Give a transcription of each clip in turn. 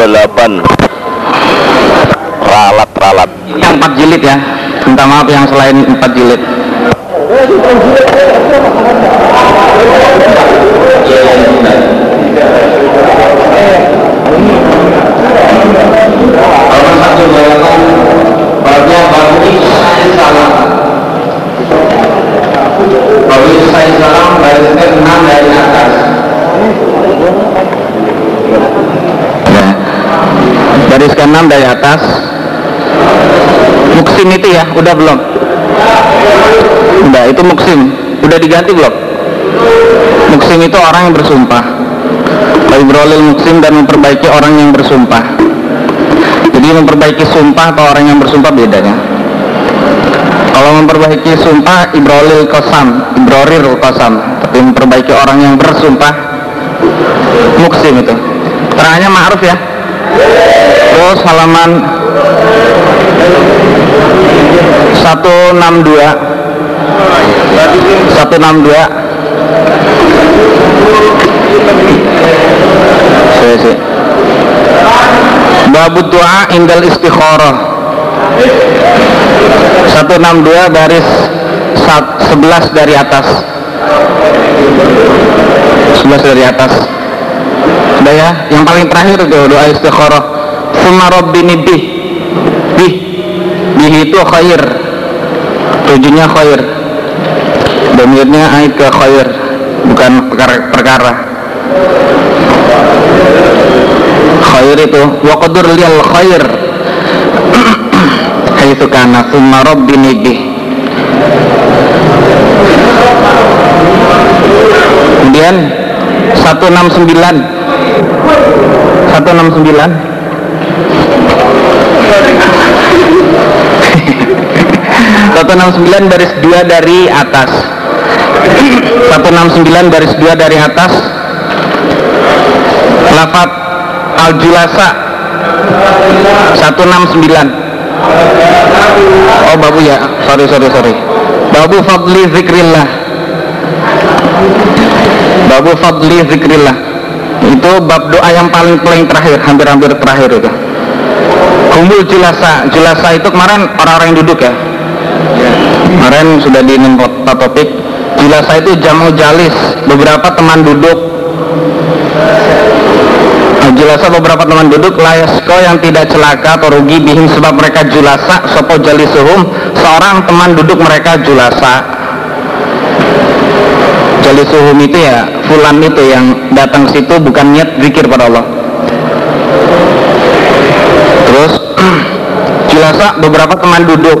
128 ralat-ralat yang empat jilid ya. Minta maaf yang selain empat jilid. Nomor satu bayangan babnya babu sain salam. Dari 36 dari atas. Muksim itu ya udah belum? Udah itu muksim udah diganti belum? Muksim itu orang yang bersumpah. Ibrolil muksim dan memperbaiki orang yang bersumpah. Jadi memperbaiki sumpah atau orang yang bersumpah bedanya. Kalau memperbaiki sumpah Ibrolil kosam ibrorir kosam tapi memperbaiki orang yang bersumpah muksim itu. Terangnya ma'ruf ya. Terus halaman 162 162 Saya sih Babu doa indal istikharah. 162 baris 11 dari atas. 11 dari atas. Sudah ya, yang paling terakhir itu doa istikharah Suma rabbini bih. Bih. Bih itu khair. Tujuannya khair. Domirnya ke khair Bukan perkara, perkara. Khair itu Wa qadur liyal khair. Haithu kana Suma rabbini bih. Kemudian 169 169 169 baris 2 dari atas. 169 baris 2 dari atas. Lafat Al-Julasa 169 Oh babu ya. Sorry sorry sorry. Babu Fadli Zikrillah. Babu Fadli Zikrillah. Itu bab doa yang paling paling terakhir Hampir-hampir terakhir itu Kumpul Julasa Julasa itu kemarin orang-orang yang duduk ya? Kemarin sudah di topik. Julasa itu jamu jalis beberapa teman duduk. Nah, Julasa beberapa teman duduk layasko yang tidak celaka atau rugi bihim sebab mereka julasa sopo jalisuhum seorang teman duduk mereka julasa jalisuhum itu ya fulan itu yang datang situ bukan niat zikir pada Allah terus julasa beberapa teman duduk.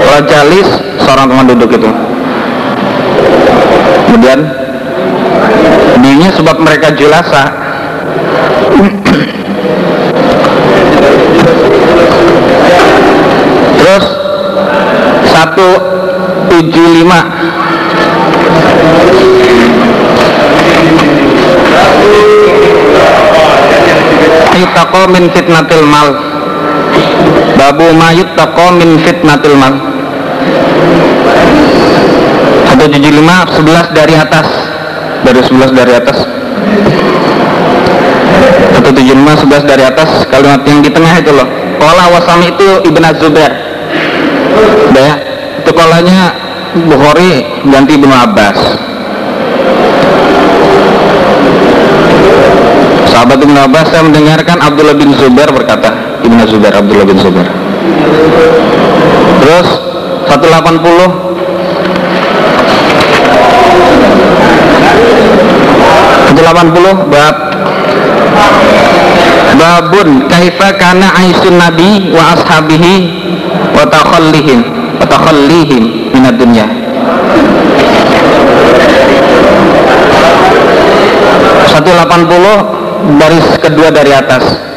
Kalau jalis seorang teman duduk itu. Kemudian dirinya sebab mereka julasa terus 175 Yuttaqo min fitnatil mal Babu ma yuttaqo min fitnatil mal 175 11 dari atas. Dari 11 dari atas. 175 11 dari atas. Kalimat yang di tengah itu loh. Kola wasami itu Ibn Zubair udah ya? Itu kolanya Bukhari ganti Ibnu Abbas. Sahabat Ibnu Abbas saya mendengarkan Abdullah bin Zubair berkata Ibnu Zubair Abdullah bin Zubair terus 180 180 bab. Babun kaifa kana aisun nabi wa ashabihi wa takhallihim wa takhallihim minad dunya puluh baris kedua dari atas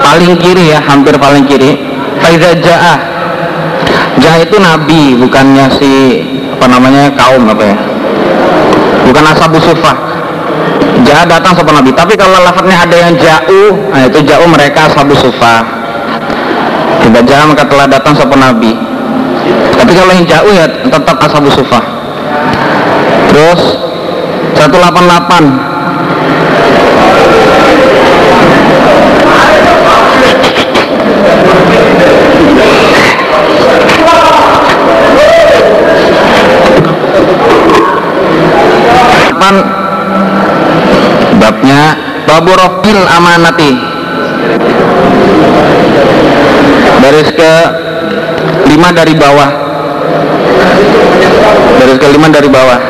paling kiri ya hampir paling kiri. Faiza Ja'ah. Ja'ah itu nabi bukannya si apa namanya kaum apa ya? Bukan asabu sufah. Ja'ah datang sama nabi tapi kalau lafadznya ada yang ja'u nah itu ja'u mereka asabu sufah. Tidak Ja'ah maka telah datang sama nabi. Tapi kalau yang ja'u ya tetap asabu sufah. Terus 188 babu rofil amanati. Baris ke lima dari bawah. Baris ke lima dari bawah.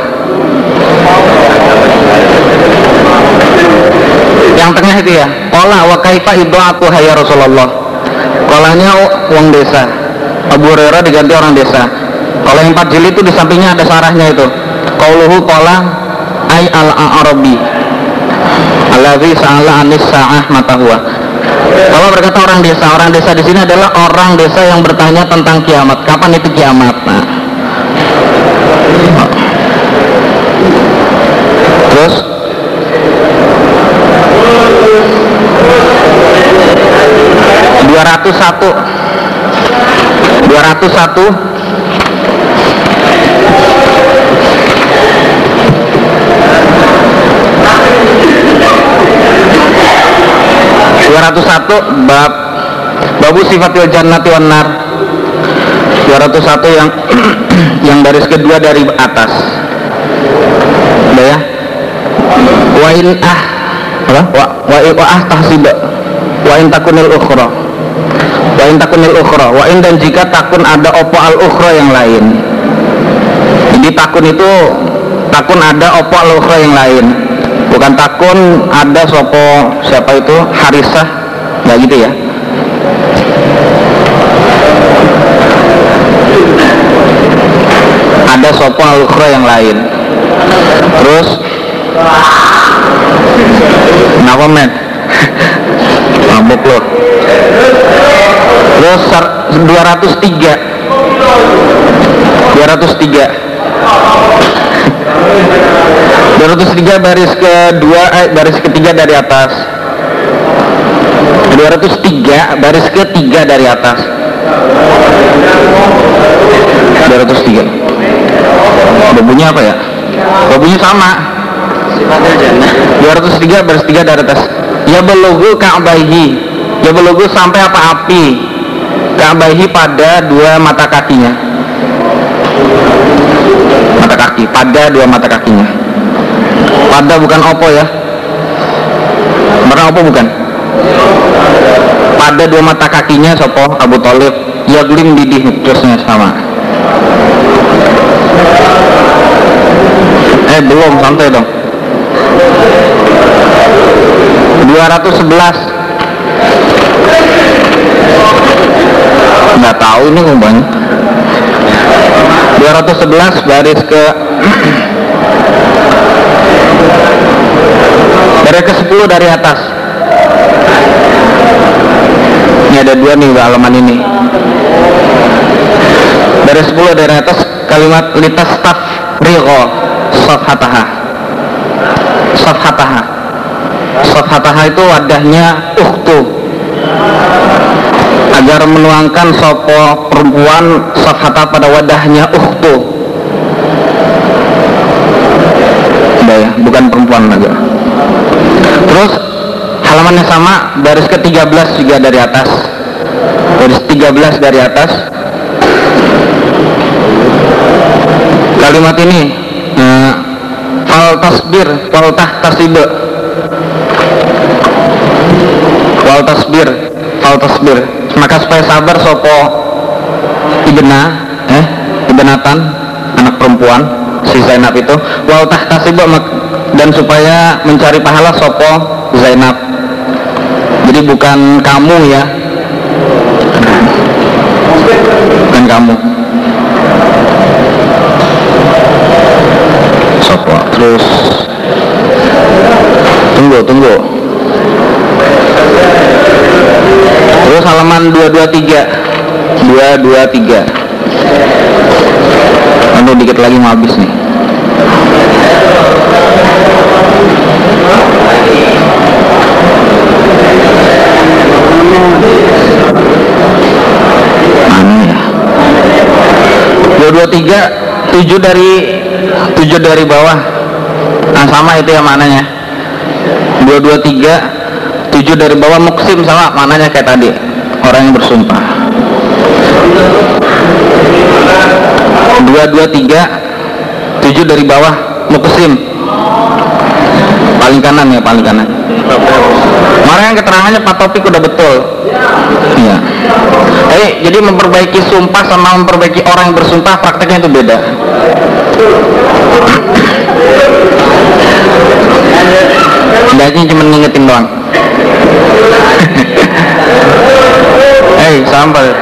Yang tengah itu ya Kola wa kaifa aku hayya Rasulullah. Kolanya uang desa. Abu Hurairah diganti orang desa. Kalau yang empat jilid itu di sampingnya ada sarahnya itu. Qauluhu kola ay al-arabi Alladhi sa'ala anis sa'ah matahua kalau berkata orang desa, orang desa di sini adalah orang desa yang bertanya tentang kiamat. Kapan itu kiamat? Nah. Terus dua ratus satu dua ratus satu dua ratus satu bab babu sifatil jannati wan nar. 201 yang yang baris kedua dari atas. Udah ya? Wa in ah apa? Wa wa, wa ah tahsib. Wa in takunil ukhra. Wa in takunil ukhra. Wa in dan jika takun ada opo al ukhra yang lain. Jadi takun itu takun ada opo al ukhra yang lain bukan takun ada sopo siapa itu? Harisah nggak gitu ya? Ada sopo al yang lain. Terus? Kenapa men mabuk lo terus 203 203 203 baris kedua eh, baris ketiga dari atas. 203 baris ketiga dari atas. 203 Babunya apa ya? Babunya sama. 203 baris 3 dari atas. Ya belugu ka'baihi. Ya belugu sampai apa api. Ka'baihi pada dua mata kakinya. Mata kaki Pada dua mata kakinya Pada bukan opo ya? Bukan opo bukan? Pada dua mata kakinya Sopo Abu Talib. Ya glim didih terusnya sama. Eh belum santai dong. 211 nggak tahu ini banyak 211 baris ke 10 dari atas. Ini ada dua nih halaman ini. Baris 10 dari atas kalimat litas staf rigo safhataha. Safhataha. Safhataha itu wadahnya uktu agar menuangkan sopo perempuan safhata pada wadahnya udah ya bukan perempuan lagi terus halamannya sama baris ke-13 juga dari atas. Baris 13 dari atas. Kalimat ini uh, fal tasbir fal tahtasibe fal tasbir fal tasbir. Maka supaya sabar sopo. Ibna eh ibnatan anak perempuan si Zainab itu. Wal tahtasibe dan supaya mencari pahala sopo Zainab. Jadi bukan kamu ya. Bukan kamu. Sopo terus. Tunggu tunggu. Terus halaman 223 223 Aduh dikit lagi mau habis nih 223 7 dari 7 dari bawah. Nah sama itu ya mananya 223 7 dari bawah muksim sama mananya kayak tadi. Orang yang bersumpah. 223 7 dari bawah muksim. Paling kanan ya paling kanan Kemarin keterangannya Pak Topik udah betul. Iya. Jadi, jadi memperbaiki sumpah sama memperbaiki orang yang bersumpah prakteknya itu beda. Enggaknya cuma ngingetin doang. Hei, sambal.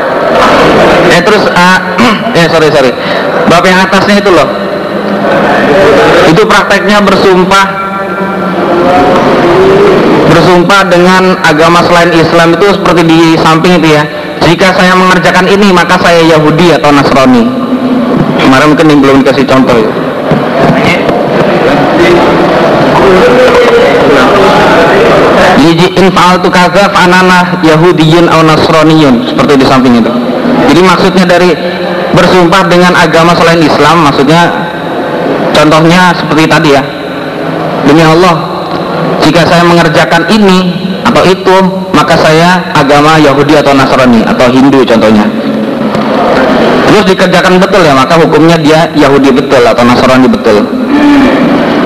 Eh terus, uh, eh sorry sorry. Bab yang atasnya itu loh. Itu prakteknya bersumpah bersumpah dengan agama selain Islam itu seperti di samping itu ya jika saya mengerjakan ini maka saya Yahudi atau Nasrani kemarin mungkin belum dikasih contoh ya Liji infal tu kaza anana Yahudiyun atau Nasroniyun seperti di samping itu. Jadi maksudnya dari bersumpah dengan agama selain Islam, maksudnya contohnya seperti tadi ya. Demi Allah, jika saya mengerjakan ini atau itu, maka saya agama Yahudi atau Nasrani atau Hindu contohnya. Terus dikerjakan betul ya, maka hukumnya dia Yahudi betul atau Nasrani betul.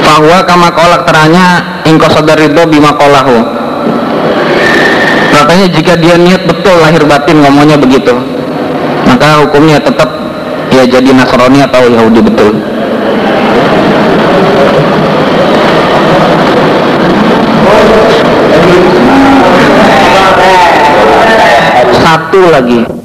Bahwa kama kolak teranya itu bima kolahu Katanya jika dia niat betul lahir batin ngomongnya begitu Maka hukumnya tetap ya jadi Nasrani atau Yahudi betul lagi